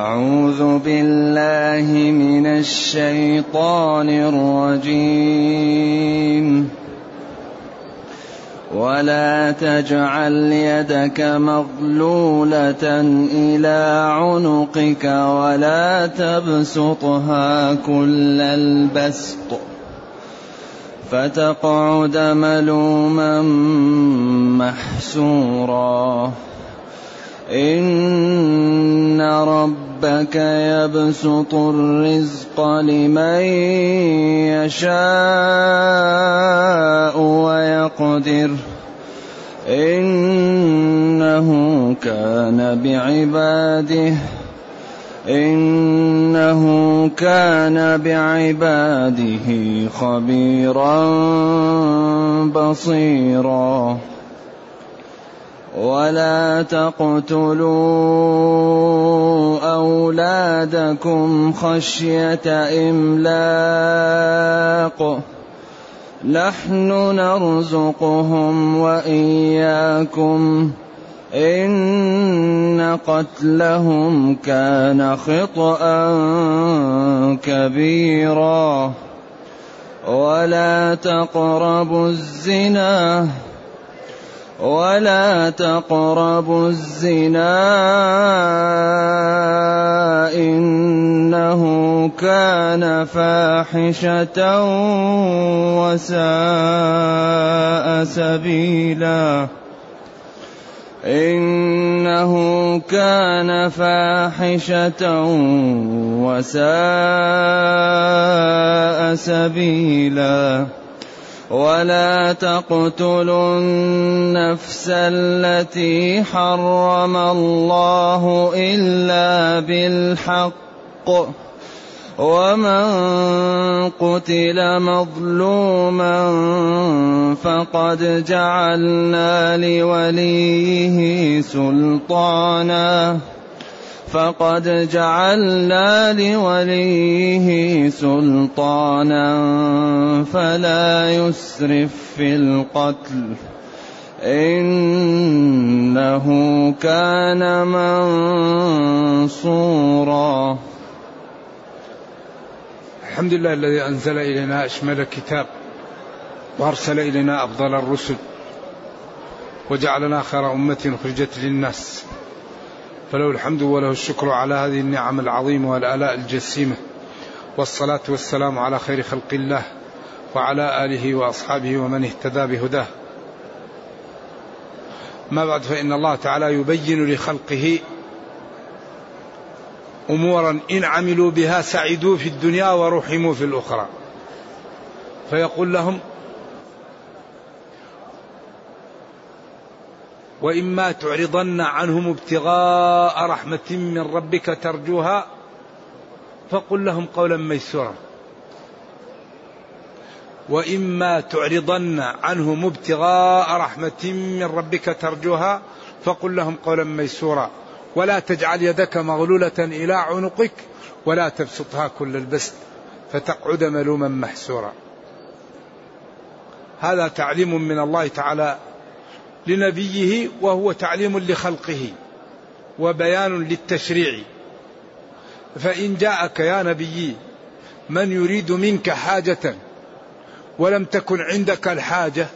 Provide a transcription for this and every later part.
أعوذ بالله من الشيطان الرجيم. ولا تجعل يدك مغلولة إلى عنقك ولا تبسطها كل البسط. فتقعد ملوما محسورا. إن ربك يبسط الرزق لمن يشاء ويقدر إنه كان بعباده إنه كان بعباده خبيرا بصيرا ولا تقتلوا أولادكم خشية إملاق. نحن نرزقهم وإياكم. إن قتلهم كان خطأ كبيرا. ولا تقربوا الزنا. ولا تقربوا الزنا إنه كان فاحشة وساء سبيلا. إنه كان فاحشة وساء سبيلا. ولا تقتلوا النفس التي حرم الله إلا بالحق. ومن قتل مظلوما فقد جعلنا لوليه سلطانا. فقد جعلنا لوليه سلطانا فلا يسرف في القتل. إنه كان منصورا. الحمد لله الذي أنزل إلينا أشمل الكتاب وأرسل إلينا أفضل الرسل وجعلنا خير أمة أخرجت للناس. فله الحمد وله الشكر على هذه النعم العظيمة والآلاء الجسيمة. والصلاة والسلام على خير خلق الله وعلى آله وأصحابه ومن اهتدى بهداه. ما بعد فإن الله تعالى يبين لخلقه أمورا إن عملوا بها سعدوا في الدنيا ورحموا في الأخرى. فيقول لهم وإما تعرضن عنهم ابتغاء رحمة من ربك ترجوها فقل لهم قولا ميسورا. وإما تعرضن عنهم ابتغاء رحمة من ربك ترجوها فقل لهم قولا ميسورا. ولا تجعل يدك مغلولة إلى عنقك ولا تبسطها كل البسط فتقعد ملوما محسورا. هذا تعليم من الله تعالى لنبيه وهو تعليم لخلقه وبيان للتشريع. فإن جاءك يا نبي من يريد منك حاجة ولم تكن عندك الحاجة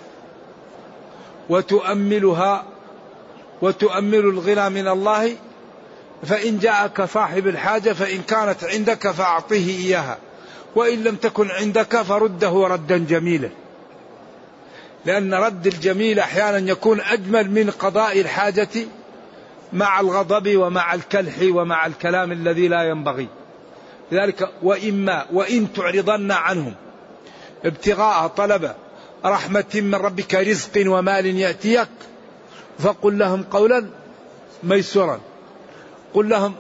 وتؤملها وتؤمل الغنى من الله فإن جاءك صاحب الحاجة فإن كانت عندك فأعطيه إياها وإن لم تكن عندك فرده ردا جميلا. لأن رد الجميل أحيانا يكون أجمل من قضاء الحاجة مع الغضب ومع الكلح ومع الكلام الذي لا ينبغي. لذلك وإما وإن تعرضن عنهم ابتغاء طلب رحمة من ربك رزق ومال يأتيك فقل لهم قولا ميسورا. قل لهم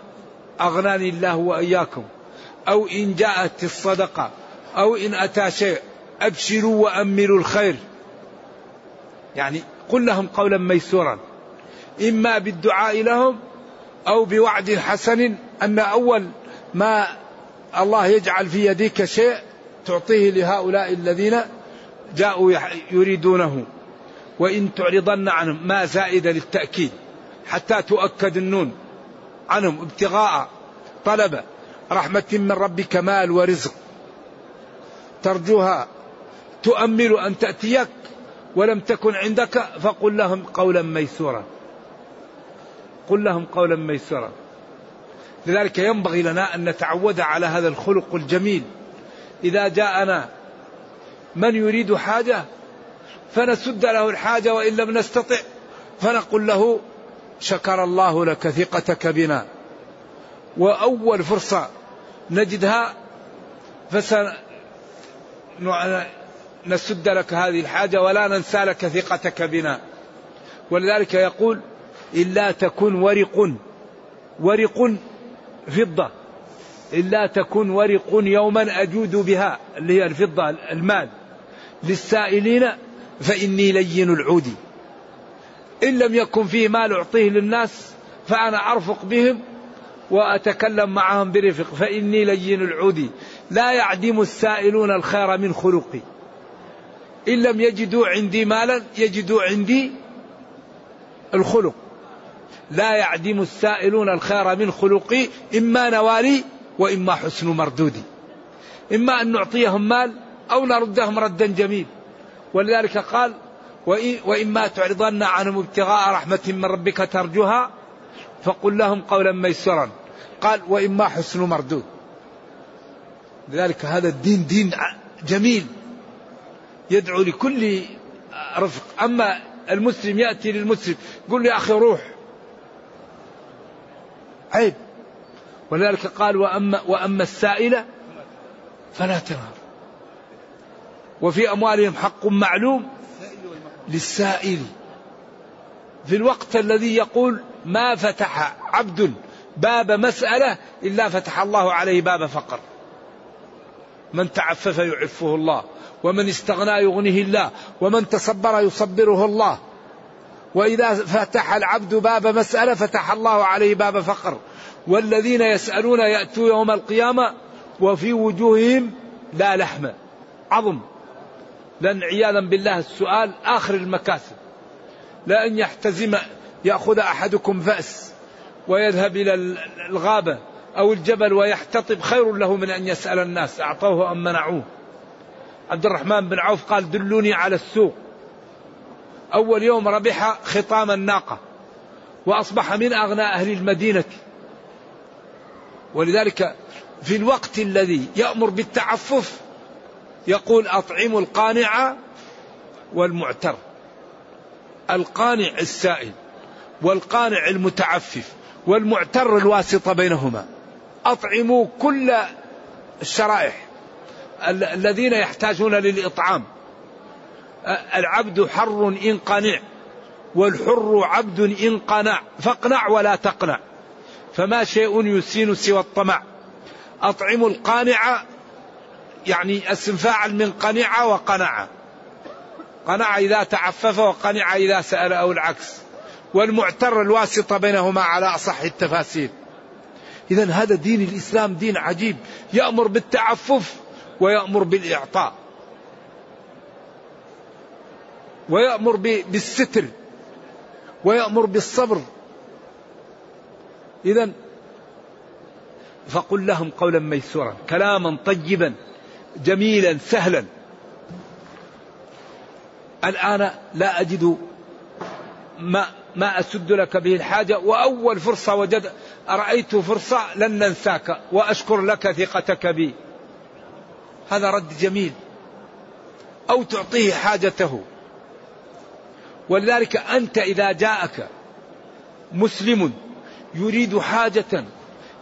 أغناني الله وإياكم أو إن جاءت الصدقة أو إن أتى شيء أبشروا وأملوا الخير. يعني قل لهم قولا ميسورا إما بالدعاء لهم أو بوعد حسن أن أول ما الله يجعل في يديك شيء تعطيه لهؤلاء الذين جاءوا يريدونه. وإن تعرضن عنهم ما زائد للتأكيد حتى تؤكد النون عنهم ابتغاء طلب رحمة من ربك مال ورزق. ترجوها تؤمل أن تأتيك ولم تكن عندك فقل لهم قولا ميسورا. قل لهم قولا ميسورا. لذلك ينبغي لنا أن نتعود على هذا الخلق الجميل. إذا جاءنا من يريد حاجة فنسد له الحاجة وإن لم نستطع فنقول له شكر الله لك ثقتك بنا. وأول فرصة نجدها فسن نسد لك هذه الحاجة ولا ننسى لك ثقتك بنا. ولذلك يقول إلا تكن ورق ورق فضة. إلا تكن ورق يوما أجود بها اللي هي الفضة المال. للسائلين فإني لين العود. إن لم يكن فيه مال أعطيه للناس فأنا أرفق بهم وأتكلم معهم برفق. فإني لين العود. لا يعدم السائلون الخير من خلقي. إن لم يجدوا عندي مالا يجدوا عندي الخلق. لا يعدم السائلون الخير من خلقي إما نوالي وإما حسن مردودي. إما أن نعطيهم مال أو نردهم ردا جميل. ولذلك قال وإما تعرضن عنهم ابتغاء رحمة من ربك ترجوها فقل لهم قولا ميسرا. قال وإما حسن مردود. لذلك هذا الدين دين جميل. يدعو لكل رفق. أما المسلم يأتي للمسلم يقول له يا أخي روح. عيب. ولذلك قال وأما, وأما السائلة فلا تنهر. وفي أموالهم حق معلوم للسائل. في الوقت الذي يقول ما فتح عبد باب مسألة إلا فتح الله عليه باب فقر. من تعفف يعفه الله ومن استغنى يغنيه الله ومن تصبر يصبره الله. وإذا فتح العبد باب مسألة فتح الله عليه باب فقر. والذين يسألون يأتوا يوم القيامة وفي وجوههم لا لحم. عظم. لأن عياذا بالله السؤال آخر المكاسب. لا أن يحتزم يأخذ أحدكم فأس ويذهب إلى الغابة. أو الجبل ويحتطب خير له من أن يسأل الناس أعطوه أم منعوه؟ عبد الرحمن بن عوف قال دلوني على السوق. أول يوم ربح خطام الناقة وأصبح من أغنى أهل المدينة. ولذلك في الوقت الذي يأمر بالتعفف يقول أطعموا القانع والمعتر القانع السائل والقانع المتعفف والمعتر الواسطة بينهما. أطعموا كل الشرائح الذين يحتاجون للإطعام. العبد حر إن قنع والحر عبد إن قنع فاقنع ولا تقنع. فما شيء يسين سوى الطمع. أطعم القانع يعني اسم فاعل من قنع وقنع. قنع إذا تعفف وقنع إذا سأل أو العكس. والمعتر الواسطة بينهما على أصح التفاسير. إذا هذا دين الإسلام دين عجيب. يأمر بالتعفف ويأمر بالإعطاء. ويأمر بالستر. ويأمر بالصبر. إذا فقل لهم قولا ميسورا كلاما طيبا جميلا سهلا. الآن لا أجد ما ما أسد لك به الحاجة وأول فرصة وجد أرأيت فرصة لن ننساك وأشكر لك ثقتك بي. هذا رد جميل. أو تعطيه حاجته. ولذلك أنت إذا جاءك مسلم يريد حاجة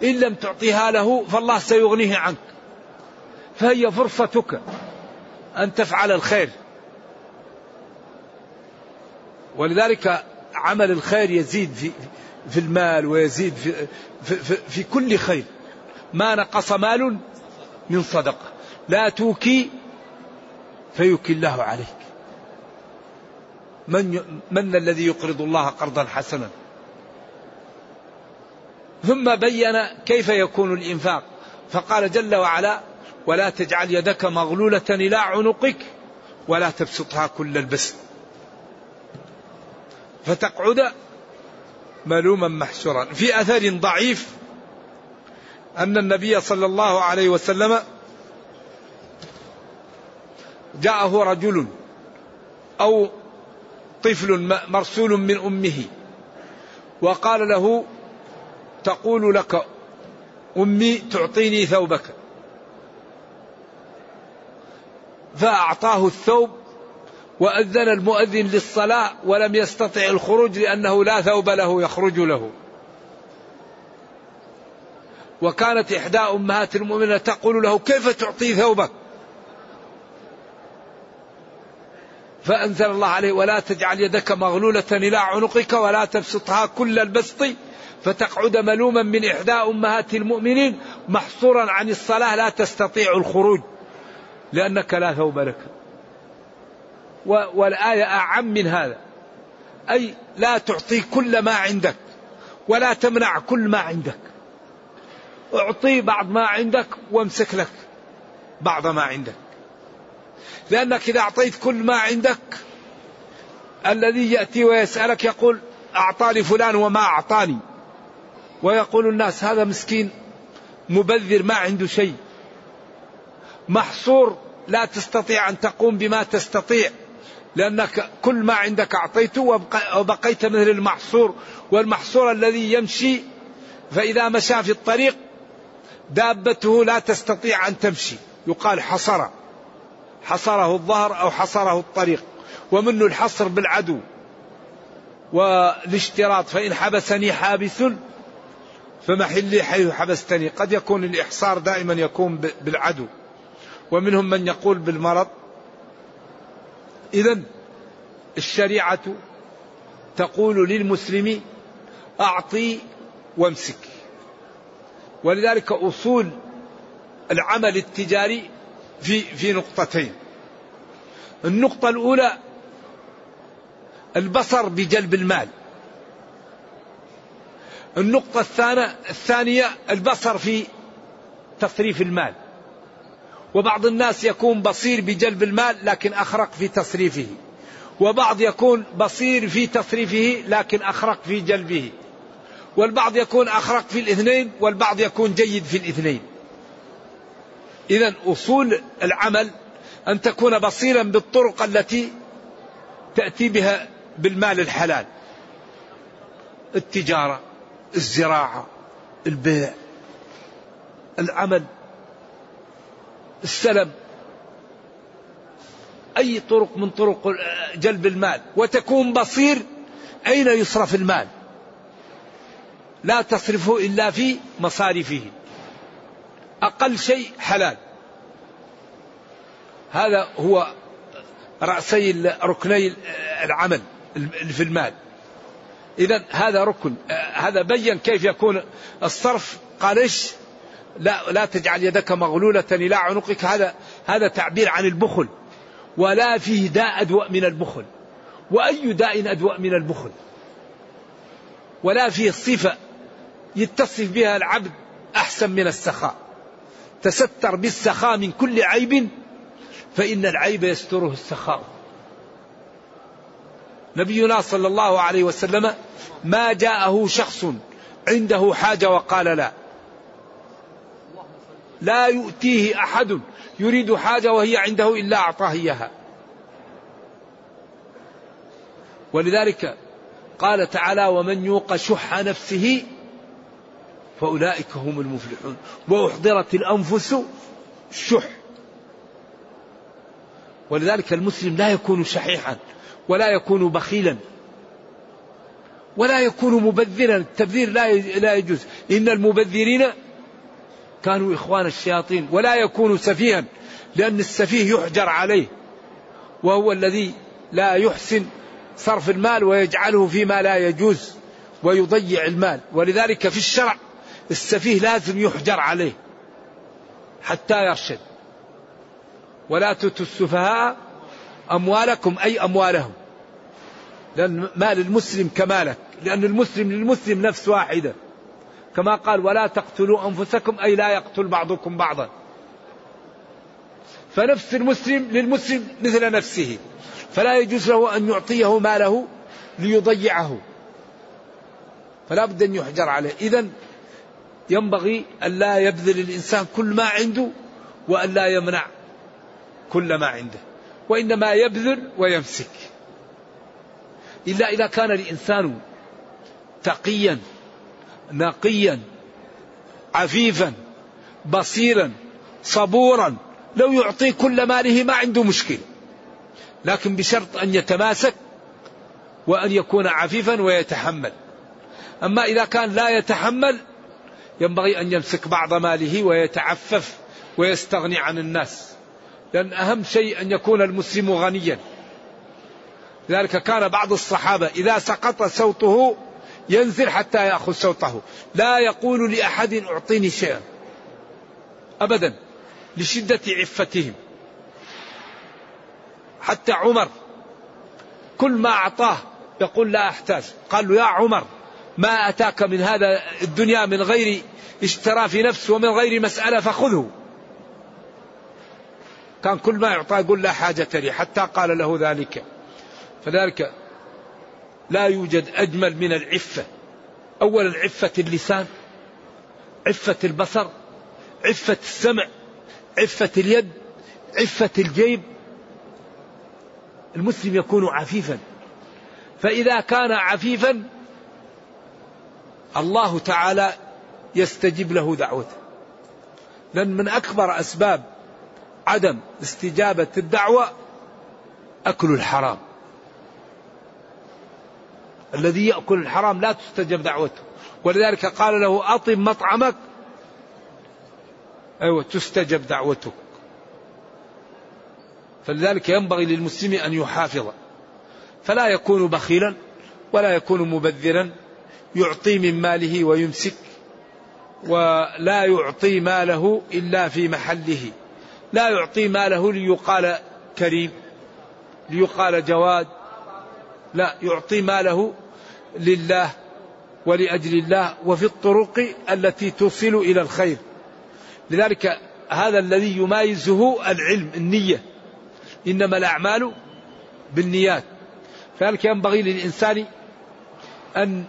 إن لم تعطيها له فالله سيغنيه عنك. فهي فرصتك أن تفعل الخير. ولذلك عمل الخير يزيد في في المال ويزيد في في, في, في كل خير. ما نقص مال من صدقه لا توكي فيكي الله عليك. من من الذي يقرض الله قرضا حسنا؟ ثم بين كيف يكون الإنفاق. فقال جل وعلا ولا تجعل يدك مغلولة إلى عنقك ولا تبسطها كل البسط. فتقعد ملوما محسورا في أثر ضعيف أن النبي صلى الله عليه وسلم جاءه رجل أو طفل مرسول من أمه وقال له تقول لك أمي تعطيني ثوبك. فأعطاه الثوب وأذن المؤذن للصلاة ولم يستطع الخروج لأنه لا ثوب له يخرج له. وكانت إحدى أمهات المؤمنين تقول له كيف تعطي ثوبك؟ فأنزل الله عليه ولا تجعل يدك مغلولة إلى عنقك ولا تبسطها كل البسط. فتقعد ملوما من إحدى أمهات المؤمنين محصورا عن الصلاة لا تستطيع الخروج لأنك لا ثوب لك. والآية أعم من هذا. أي لا تعطي كل ما عندك ولا تمنع كل ما عندك. أعطي بعض ما عندك وامسك لك بعض ما عندك. لأنك إذا أعطيت كل ما عندك الذي يأتي ويسألك يقول أعطاني فلان وما أعطاني. ويقول الناس هذا مسكين مبذر ما عنده شيء. محصور لا تستطيع أن تقوم بما تستطيع. لأنك كل ما عندك أعطيته وبقيت مثل المحصور والمحصور الذي يمشي فإذا مشى في الطريق دابته لا تستطيع أن تمشي. يقال حصر. حصره الظهر أو حصره الطريق. ومنه الحصر بالعدو. والاشتراط فإن حبسني حابس فمحلي حيث حبستني. قد يكون الإحصار دائما يكون بالعدو. ومنهم من يقول بالمرض إذا الشريعة تقول للمسلم أعطي وامسك. ولذلك أصول العمل التجاري في في نقطتين. النقطة الأولى البصر بجلب المال. النقطة الثانية البصر في تصريف المال. وبعض الناس يكون بصير بجلب المال لكن أخرق في تصريفه. وبعض يكون بصير في تصريفه لكن أخرق في جلبه. والبعض يكون أخرق في الاثنين والبعض يكون جيد في الاثنين. إذا أصول العمل أن تكون بصيرا بالطرق التي تأتي بها بالمال الحلال. التجارة الزراعة البيع العمل. السلم أي طرق من طرق جلب المال. وتكون بصير أين يصرف المال. لا تصرفه إلا في مصارفه أقل شيء حلال. هذا هو رأسي ركني العمل في المال. إذا هذا ركن. هذا بين كيف يكون الصرف. قال إيش؟ لا لا تجعل يدك مغلولة إلى عنقك. هذا هذا تعبير عن البخل. ولا فيه داء أدوأ من البخل. وأي داء أدوأ من البخل؟ ولا فيه صفة يتصف بها العبد أحسن من السخاء. تستر بالسخاء من كل عيب فإن العيب يستره السخاء. نبينا صلى الله عليه وسلم ما جاءه شخص عنده حاجة وقال لا. لا يؤتيه أحد يريد حاجة وهي عنده إلا أعطاه إياها. ولذلك قال تعالى ومن يوق شح نفسه فأولئك هم المفلحون. وأحضرت الأنفس الشح ولذلك المسلم لا يكون شحيحا ولا يكون بخيلا ولا يكون مبذرا. التبذير لا لا يجوز. إن المبذرين كانوا إخوان الشياطين ولا يكون سفيها لأن السفيه يحجر عليه وهو الذي لا يحسن صرف المال ويجعله فيما لا يجوز ويضيع المال. ولذلك في الشرع السفيه لازم يحجر عليه حتى يرشد. ولا تؤتوا السفهاء أموالكم أي أموالهم لأن مال المسلم كمالك لأن المسلم للمسلم نفس واحدة. كما قال ولا تقتلوا أنفسكم أي لا يقتل بعضكم بعضا. فنفس المسلم للمسلم مثل نفسه. فلا يجوز له أن يعطيه ماله ليضيعه. فلا بد أن يحجر عليه. إذا ينبغي أن لا يبذل الإنسان كل ما عنده وأن لا يمنع كل ما عنده. وإنما يبذل ويمسك. إلا إذا كان الإنسان تقيا نقيا عفيفا بصيرا صبورا لو يعطي كل ماله ما عنده مشكلة. لكن بشرط أن يتماسك وأن يكون عفيفا ويتحمل. أما إذا كان لا يتحمل ينبغي أن يمسك بعض ماله ويتعفف ويستغني عن الناس. لأن أهم شيء أن يكون المسلم غنيا. لذلك كان بعض الصحابة إذا سقط صوته ينزل حتى يأخذ صوته. لا يقول لأحد أعطيني شيئا. أبدا. لشدة عفتهم. حتى عمر. كل ما أعطاه يقول لا أحتاج. قال له يا عمر ما أتاك من هذا الدنيا من غير اشتراف نفس ومن غير مسألة فخذه. كان كل ما يعطى يقول لا حاجة لي. حتى قال له ذلك. فذلك لا يوجد أجمل من العفة. أولا عفة اللسان عفة البصر عفة السمع عفة اليد عفة الجيب. المسلم يكون عفيفا. فإذا كان عفيفا الله تعالى يستجيب له دعوته. لأن من أكبر أسباب عدم استجابة الدعوة أكل الحرام. الذي يأكل الحرام لا تستجب دعوته. ولذلك قال له أطم مطعمك. أيوة تستجب دعوتك. فلذلك ينبغي للمسلم أن يحافظ. فلا يكون بخيلا ولا يكون مبذرا. يعطي من ماله ويمسك. ولا يعطي ماله إلا في محله. لا يعطي ماله ليقال كريم ليقال جواد. لا يعطي ماله لله ولأجل الله وفي الطرق التي توصل إلى الخير. لذلك هذا الذي يمايزه العلم النية. إنما الأعمال بالنيات. فذلك ينبغي للإنسان أن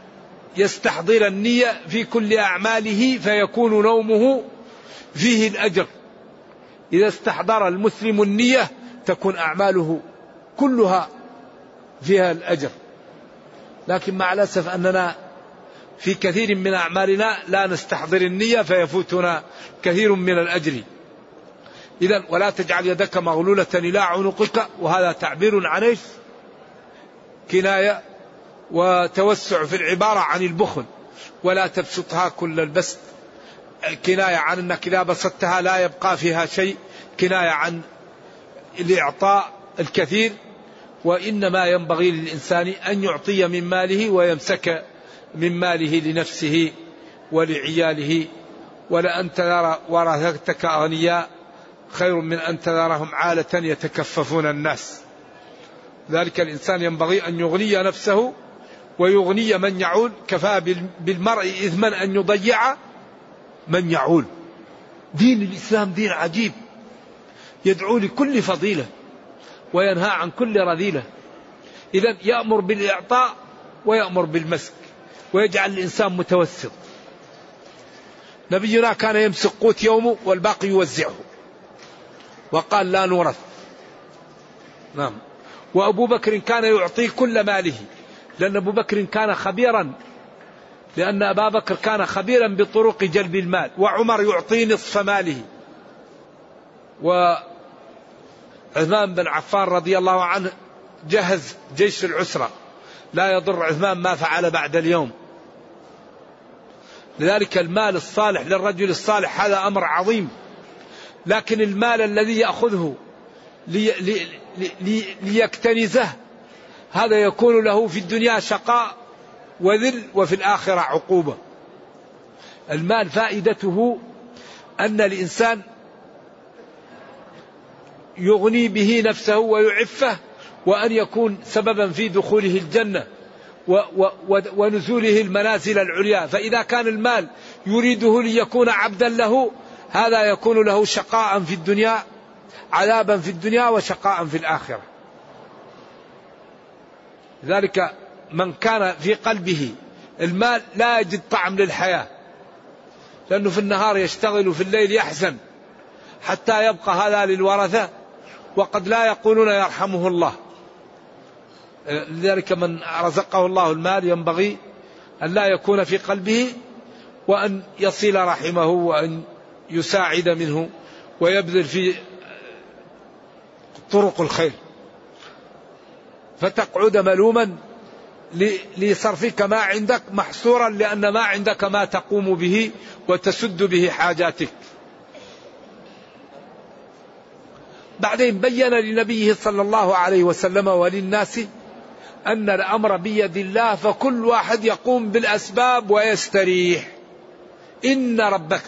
يستحضر النية في كل أعماله فيكون نومه فيه الأجر. إذا استحضر المسلم النية تكون أعماله كلها فيها الأجر. لكن مع الأسف أننا في كثير من أعمالنا لا نستحضر النية فيفوتنا كثير من الأجر. إذا ولا تجعل يدك مغلولة إلى عنقك وهذا تعبير عن كناية وتوسع في العبارة عن البخل. ولا تبسطها كل البسط. كناية عن أنك إذا بسطتها لا يبقى فيها شيء. كناية عن الإعطاء الكثير. وإنما ينبغي للإنسان أن يعطي من ماله ويمسك من ماله لنفسه ولعياله. ولأن ترى ورثتك أغنياء. خير من أن تذرهم عالة يتكففون الناس. ذلك الإنسان ينبغي أن يغني نفسه ويغني من يعول. كفى بالمرء إثما أن يضيع من يعول. دين الإسلام دين عجيب. يدعو لكل فضيلة. وينهى عن كل رذيلة. إذا يأمر بالإعطاء ويأمر بالمسك ويجعل الإنسان متوسط. نبينا كان يمسك قوت يومه والباقي يوزعه. وقال لا نورث. نعم. وأبو بكر كان يعطي كل ماله لأن أبو بكر كان خبيرا. لأن أبا بكر كان خبيرا بطرق جلب المال وعمر يعطي نصف ماله. وعثمان بن عفان رضي الله عنه جهز جيش العسرة. لا يضر عثمان ما فعل بعد اليوم. لذلك المال الصالح للرجل الصالح هذا أمر عظيم. لكن المال الذي يأخذه لي لي لي ليكتنزه هذا يكون له في الدنيا شقاء وذل وفي الآخرة عقوبة. المال فائدته أن الإنسان يغني به نفسه ويعفه وأن يكون سببا في دخوله الجنة ونزوله المنازل العليا. فإذا كان المال يريده ليكون عبدا له هذا يكون له شقاء في الدنيا عذابا في الدنيا وشقاء في الآخرة. ذلك من كان في قلبه المال لا يجد طعم للحياة لأنه في النهار يشتغل وفي الليل يحزن حتى يبقى هذا للورثة وقد لا يقولون يرحمه الله. لذلك من رزقه الله المال ينبغي أن لا يكون في قلبه وأن يصل رحمه وأن يساعد منه ويبذل في طرق الخير. فتقعد ملوما لصرفك ما عندك محصورا لأن ما عندك ما تقوم به وتسد به حاجاتك. بعدين بين لنبيه صلى الله عليه وسلم وللناس أن الأمر بيد الله فكل واحد يقوم بالأسباب ويستريح. إن ربك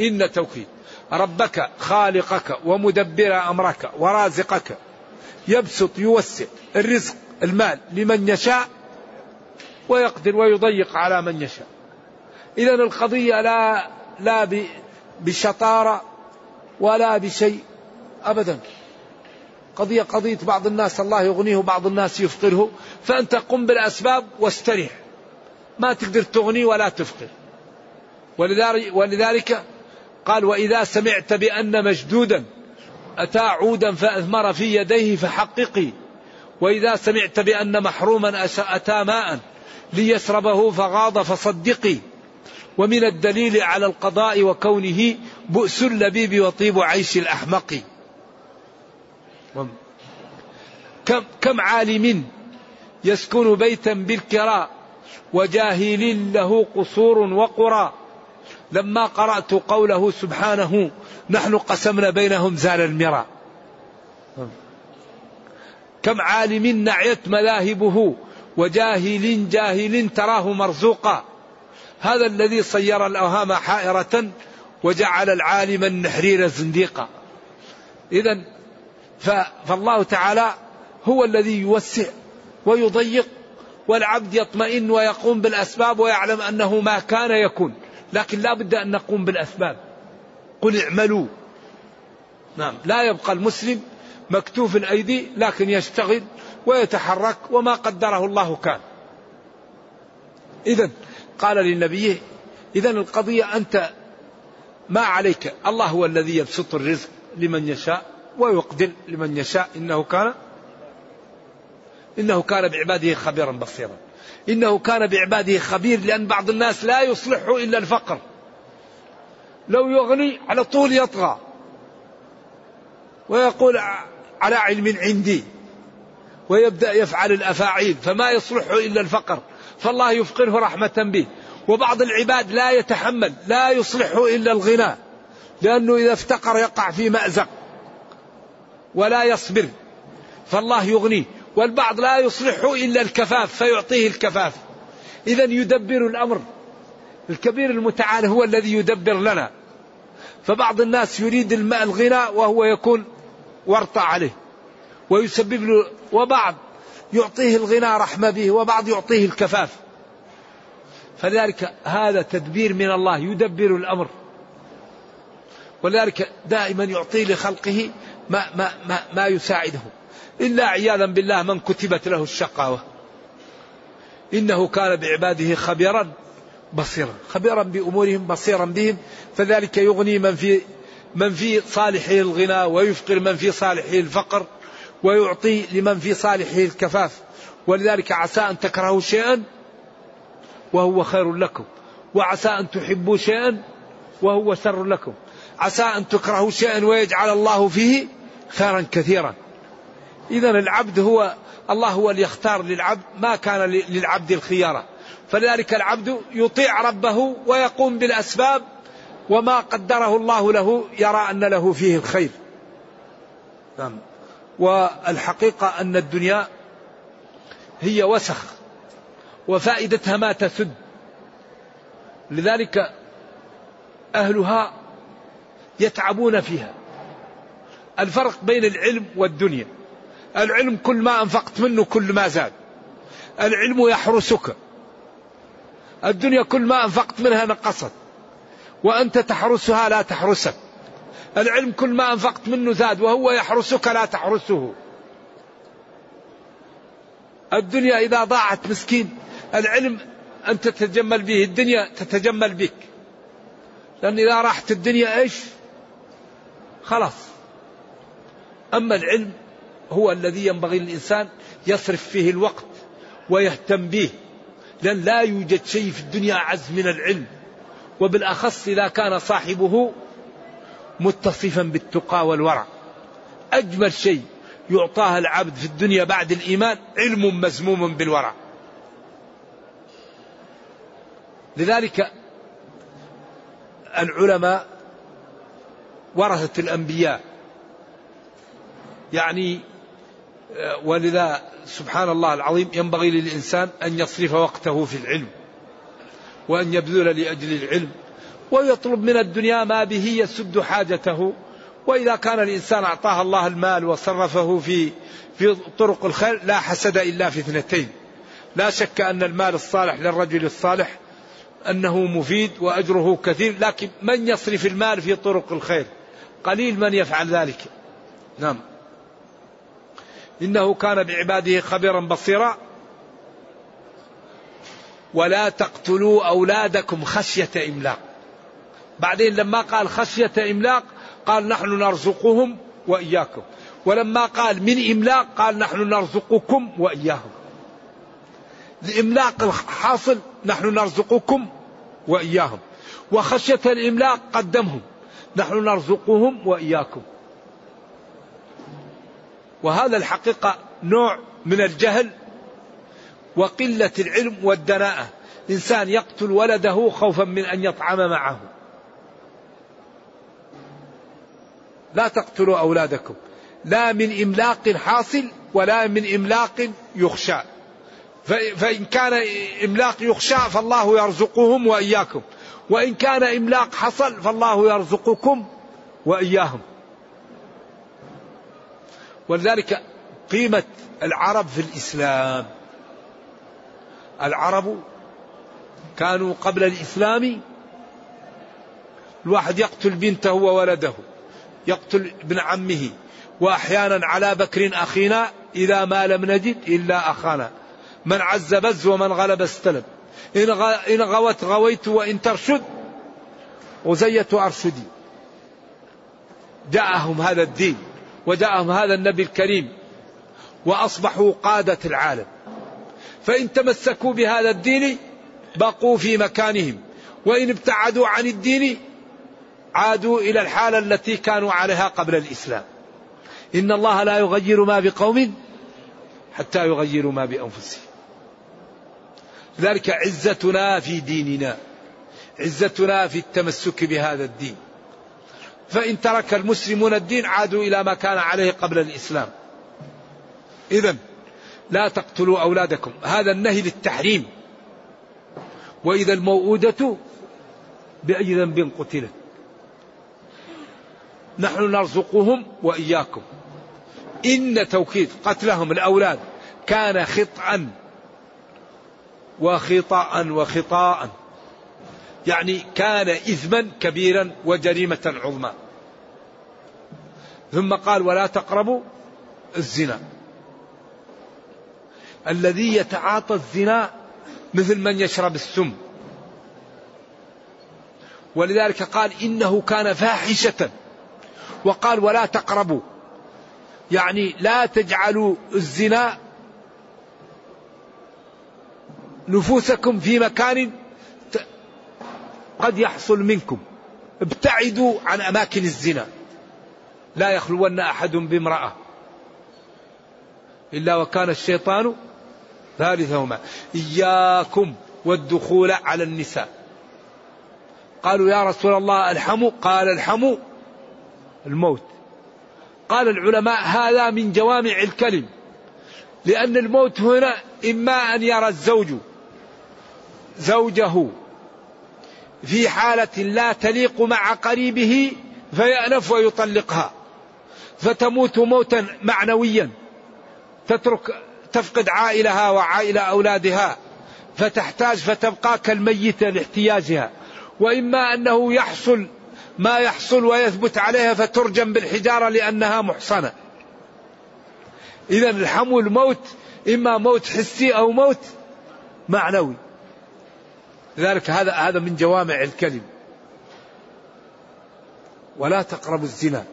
إن توكيد. ربك خالقك ومدبر أمرك ورازقك. يبسط يوسع الرزق المال لمن يشاء ويقدر ويضيق على من يشاء. إذا القضية لا لا بشطارة ولا بشيء. أبدا. قضية قضية بعض الناس الله يغنيه وبعض الناس يفقره فأنت قم بالأسباب واستريح. ما تقدر تغني ولا تفقر ولذلك, قال وإذا سمعت بأن مجدودا أتى عودا فأثمر في يديه فحققي. وإذا سمعت بأن محروما أتى ماء ليشربه فغاض فصدقي. ومن الدليل على القضاء وكونه بؤس اللبيب وطيب عيش الأحمق. كم, كم عالم يسكن بيتا بالكراء وجاهل له قصور وقرى. لما قرأت قوله سبحانه نحن قسمنا بينهم زال المراء كم عالم نعيت مذاهبه وجاهل جاهل تراه مرزوقا. هذا الذي صير الأوهام حائرة وجعل العالم النحرير زنديقا. إذا فالله تعالى هو الذي يوسع ويضيق والعبد يطمئن ويقوم بالأسباب ويعلم أنه ما كان يكون. لكن لا بد أن نقوم بالأسباب. قل اعملوا. نعم. لا يبقى المسلم مكتوف الأيدي لكن يشتغل ويتحرك وما قدره الله كان. إذا قال للنبي إذا القضية أنت ما عليك. الله هو الذي يبسط الرزق لمن يشاء. ويقدر لمن يشاء. إنه كان إنه كان بعباده خبيرا بصيرا. إنه كان بعباده خبير لأن بعض الناس لا يصلحه إلا الفقر. لو يغني على طول يطغى. ويقول على علم عندي. ويبدأ يفعل الأفاعيل فما يصلحه إلا الفقر. فالله يفقره رحمة به. وبعض العباد لا يتحمل لا يصلحه إلا الغنى لأنه إذا افتقر يقع في مأزق. ولا يصبر. فالله يغنيه. والبعض لا يصلحه إلا الكفاف فيعطيه الكفاف. إذا يدبر الأمر. الكبير المتعال هو الذي يدبر لنا. فبعض الناس يريد الماء الغنى وهو يكون ورطة عليه. ويسبب له وبعض يعطيه الغنى رحمة به وبعض يعطيه الكفاف. فلذلك هذا تدبير من الله يدبر الأمر. ولذلك دائما يعطي لخلقه ما, ما, ما, ما يساعده. إلا عياذا بالله من كتبت له الشقاوة. إنه كان بعباده خبيرا بصيرا. خبيرا بأمورهم بصيرا بهم. فذلك يغني من في من في صالحه الغنى ويفقر من في صالحه الفقر ويعطي لمن في صالحه الكفاف. ولذلك عسى أن تكرهوا شيئا وهو خير لكم. وعسى أن تحبوا شيئا وهو شر لكم. عسى أن تكرهوا شيئا ويجعل الله فيه خيرا كثيرا. إذا العبد هو الله هو اللي يختار للعبد ما كان للعبد الخيارة. فلذلك العبد يطيع ربه ويقوم بالأسباب وما قدره الله له يرى أن له فيه الخير. نعم. والحقيقة أن الدنيا هي وسخ وفائدتها ما تسد. لذلك أهلها يتعبون فيها. الفرق بين العلم والدنيا. العلم كل ما أنفقت منه كل ما زاد. العلم يحرسك. الدنيا كل ما أنفقت منها نقصت. وأنت تحرسها لا تحرسك. العلم كل ما أنفقت منه زاد وهو يحرسك لا تحرسه. الدنيا إذا ضاعت مسكين العلم أنت تتجمل به الدنيا تتجمل بك. لأن إذا راحت الدنيا إيش؟ خلاص. أما العلم هو الذي ينبغي للإنسان يصرف فيه الوقت ويهتم به لأن لا يوجد شيء في الدنيا أعز من العلم. وبالأخص إذا كان صاحبه متصفا بالتقى والورع. أجمل شيء يعطاه العبد في الدنيا بعد الإيمان علم مزموم بالورع. لذلك العلماء ورثة الأنبياء يعني ولذا سبحان الله العظيم ينبغي للإنسان أن يصرف وقته في العلم وأن يبذل لأجل العلم ويطلب من الدنيا ما به يسد حاجته. وإذا كان الإنسان أعطاه الله المال وصرفه في في طرق الخير لا حسد إلا في اثنتين. لا شك أن المال الصالح للرجل الصالح أنه مفيد وأجره كثير لكن من يصرف المال في طرق الخير؟ قليل من يفعل ذلك. نعم. إنه كان بعباده خبيرا بصيرا. ولا تقتلوا أولادكم خشية إملاق. بعدين لما قال خشية إملاق قال نحن نرزقهم وإياكم. ولما قال من إملاق قال نحن نرزقكم وإياهم. الإملاق الحاصل نحن نرزقكم وإياهم. وخشية الإملاق قدمهم. نحن نرزقهم وإياكم. وهذا الحقيقة نوع من الجهل وقلة العلم والدناءة. إنسان يقتل ولده خوفا من أن يطعم معه. لا تقتلوا أولادكم. لا من إملاق حاصل ولا من إملاق يخشى. فإن كان إملاق يخشى فالله يرزقهم وإياكم. وإن كان إملاق حصل فالله يرزقكم وإياهم. ولذلك قيمة العرب في الإسلام. العرب كانوا قبل الإسلام الواحد يقتل بنته وولده يقتل ابن عمه وأحيانا على بكر أخينا إذا ما لم نجد إلا أخانا. من عز بز ومن غلب استلب. إن غوت غويت وإن ترشد غزية أرشدي. جاءهم هذا الدين. وجاءهم هذا النبي الكريم وأصبحوا قادة العالم. فإن تمسكوا بهذا الدين بقوا في مكانهم وإن ابتعدوا عن الدين عادوا إلى الحالة التي كانوا عليها قبل الإسلام. إن الله لا يغير ما بقوم حتى يغيروا ما بأنفسهم. ذلك عزتنا في ديننا عزتنا في التمسك بهذا الدين. فإن ترك المسلمون الدين عادوا إلى ما كان عليه قبل الإسلام. إذا لا تقتلوا أولادكم. هذا النهي للتحريم. وإذا الموؤودة بأي ذنب قتلت. نحن نرزقهم وإياكم. إن توكيد قتلهم الأولاد كان خطأ وخطأ وخطاء. يعني كان إثما كبيرا وجريمة عظمى. ثم قال ولا تقربوا الزنا. الذي يتعاطى الزنا مثل من يشرب السم. ولذلك قال إنه كان فاحشة. وقال ولا تقربوا. يعني لا تجعلوا الزنا نفوسكم في مكان قد يحصل منكم. ابتعدوا عن أماكن الزنا. لا يخلون أحد بامرأة. إلا وكان الشيطان ثالثهما. إياكم والدخول على النساء. قالوا يا رسول الله الحموا قال الحموا الموت. قال العلماء هذا من جوامع الكلم. لأن الموت هنا إما أن يرى الزوج زوجه في حالة لا تليق مع قريبه فيأنف ويطلقها. فتموت موتا معنويا. تترك تفقد عائلها وعائلة أولادها. فتحتاج فتبقى كالميتة لاحتياجها. وإما أنه يحصل ما يحصل ويثبت عليها فترجم بالحجارة لأنها محصنة. إذا الحمو الموت إما موت حسي أو موت معنوي. لذلك هذا هذا من جوامع الكلم. ولا تقربوا الزنا.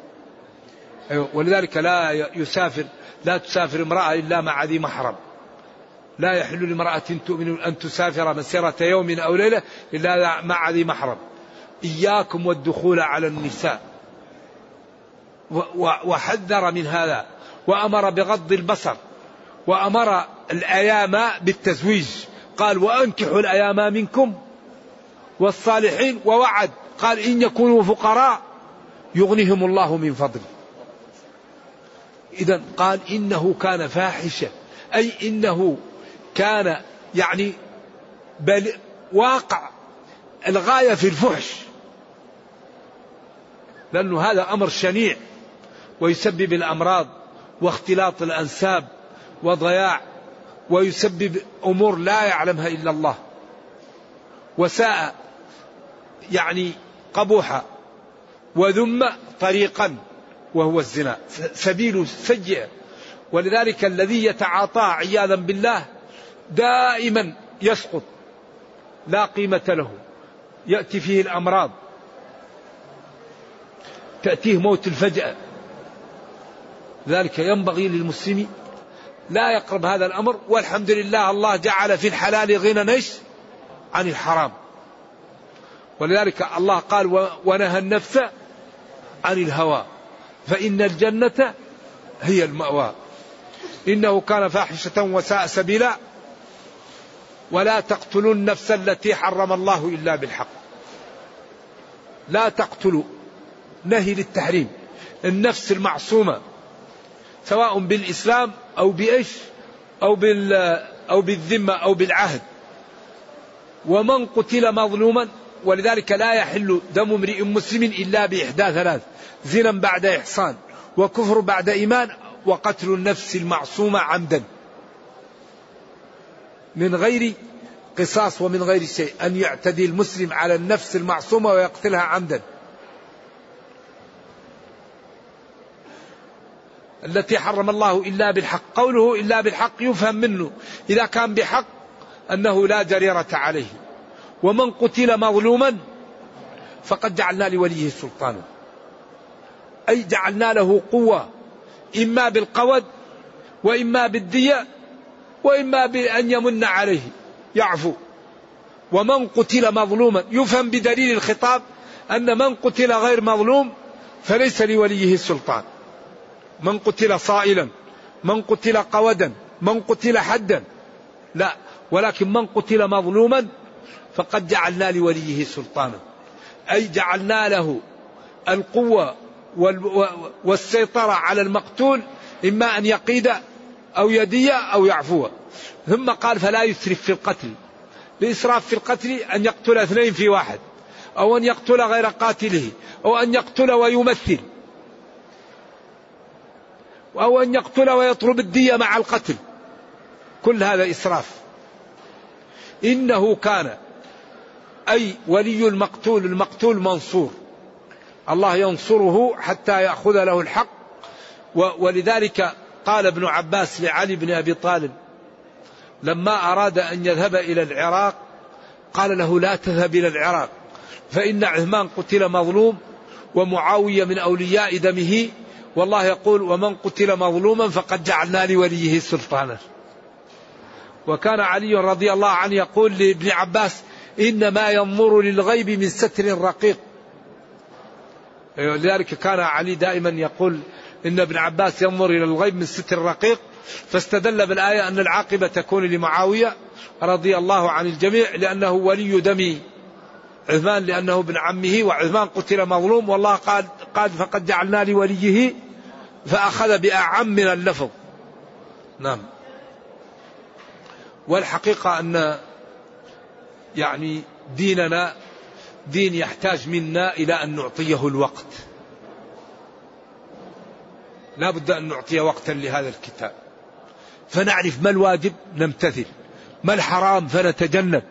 أيوة، ولذلك لا يسافر لا تسافر امرأة إلا مع ذي محرم. لا يحل لامرأة تؤمن أن تسافر مسيرة يوم أو ليلة إلا مع ذي محرم. إياكم والدخول على النساء. وحذر من هذا. وأمر بغض البصر. وأمر الأيام بالتزويج. قال وأنكحوا الأيام منكم والصالحين ووعد. قال إن يكونوا فقراء يغنيهم الله من فضله إذا قال إنه كان فاحشة. أي إنه كان يعني بل واقع الغاية في الفحش. لأنه هذا أمر شنيع ويسبب الأمراض واختلاط الأنساب وضياع ويسبب أمور لا يعلمها إلا الله. وساء يعني قبوحا. وذم طريقا وهو الزنا. سبيل سيئة ولذلك الذي يتعاطى عياذا بالله دائما يسقط. لا قيمة له. يأتي فيه الأمراض. تأتيه موت الفجأة. ذلك ينبغي للمسلم لا يقرب هذا الأمر والحمد لله الله جعل في الحلال غنى نيش عن الحرام. ولذلك الله قال ونهى النفس عن الهوى فإن الجنة هي المأوى. إنه كان فاحشة وساء سبيلا ولا تقتلوا النفس التي حرم الله إلا بالحق. لا تقتلوا نهي للتحريم. النفس المعصومة سواء بالإسلام أو بإيش؟ أو بال أو بالذمة أو بالعهد. ومن قتل مظلوما ولذلك لا يحل دم امرئ مسلم إلا بإحدى ثلاث زنا بعد إحصان وكفر بعد إيمان وقتل النفس المعصومة عمدا. من غير قصاص ومن غير شيء أن يعتدي المسلم على النفس المعصومة ويقتلها عمدا. التي حرم الله إلا بالحق. قوله إلا بالحق يفهم منه. إذا كان بحق أنه لا جريرة عليه. ومن قتل مظلوما فقد جعلنا لوليه سلطانا. أي جعلنا له قوة. إما بالقود وإما بالدية وإما بأن يمن عليه. يعفو. ومن قتل مظلوما. يفهم بدليل الخطاب أن من قتل غير مظلوم فليس لوليه السلطان من قتل صائلا من قتل قودا من قتل حدا. لا ولكن من قتل مظلوما فقد جعلنا لوليه سلطانا. أي جعلنا له القوة والسيطرة على المقتول إما أن يقيد أو يدي أو يعفو. ثم قال فلا يسرف في القتل. الإسراف في القتل أن يقتل اثنين في واحد أو أن يقتل غير قاتله أو أن يقتل ويمثل. أو أن يقتل ويطلب الدية مع القتل. كل هذا إسراف. إنه كان أي ولي المقتول المقتول منصور. الله ينصره حتى يأخذ له الحق. ولذلك قال ابن عباس لعلي بن أبي طالب لما أراد أن يذهب إلى العراق قال له لا تذهب إلى العراق فإن عثمان قتل مظلوم ومعاوية من أولياء دمه والله يقول ومن قتل مظلوما فقد جعلنا لوليه سلطانا. وكان علي رضي الله عنه يقول لابن عباس إنما ينظر للغيب من ستر رقيق. لذلك كان علي دائما يقول إن ابن عباس ينظر إلى الغيب من ستر رقيق. فاستدل بالآية أن العاقبة تكون لمعاوية رضي الله عن الجميع لأنه ولي دم عثمان لأنه ابن عمه وعثمان قتل مظلوم والله قال قال فقد جعلنا لوليه فأخذ بأعم من اللفظ. نعم. والحقيقة أن يعني ديننا دين يحتاج منا إلى أن نعطيه الوقت. لا بد أن نعطي وقتا لهذا الكتاب. فنعرف ما الواجب نمتثل. ما الحرام فنتجنب.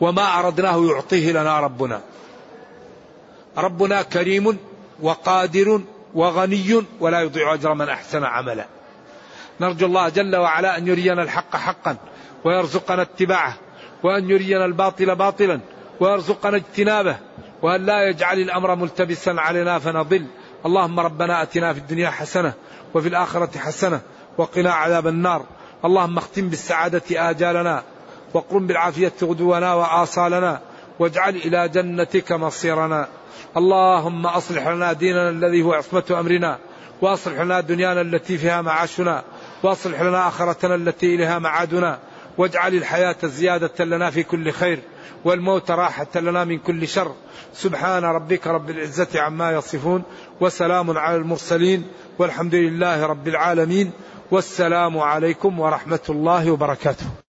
وما أردناه يعطيه لنا ربنا. ربنا كريم وقادر وغني ولا يضيع أجر من أحسن عملا. نرجو الله جل وعلا أن يرينا الحق حقا ويرزقنا اتباعه وأن يرينا الباطل باطلا ويرزقنا اجتنابه وأن لا يجعل الأمر ملتبسا علينا فنضل. اللهم ربنا أتنا في الدنيا حسنة وفي الآخرة حسنة وقنا عذاب النار. اللهم اختم بالسعادة آجالنا وقرم بالعافية غدونا وآصالنا واجعل إلى جنتك مصيرنا. اللهم أصلح لنا ديننا الذي هو عصمة أمرنا وأصلح لنا دنيانا التي فيها معاشنا وأصلح لنا آخرتنا التي إليها معادنا واجعل الحياة زيادة لنا في كل خير والموت راحة لنا من كل شر. سبحان ربك رب العزة عما يصفون وسلام على المرسلين والحمد لله رب العالمين والسلام عليكم ورحمة الله وبركاته.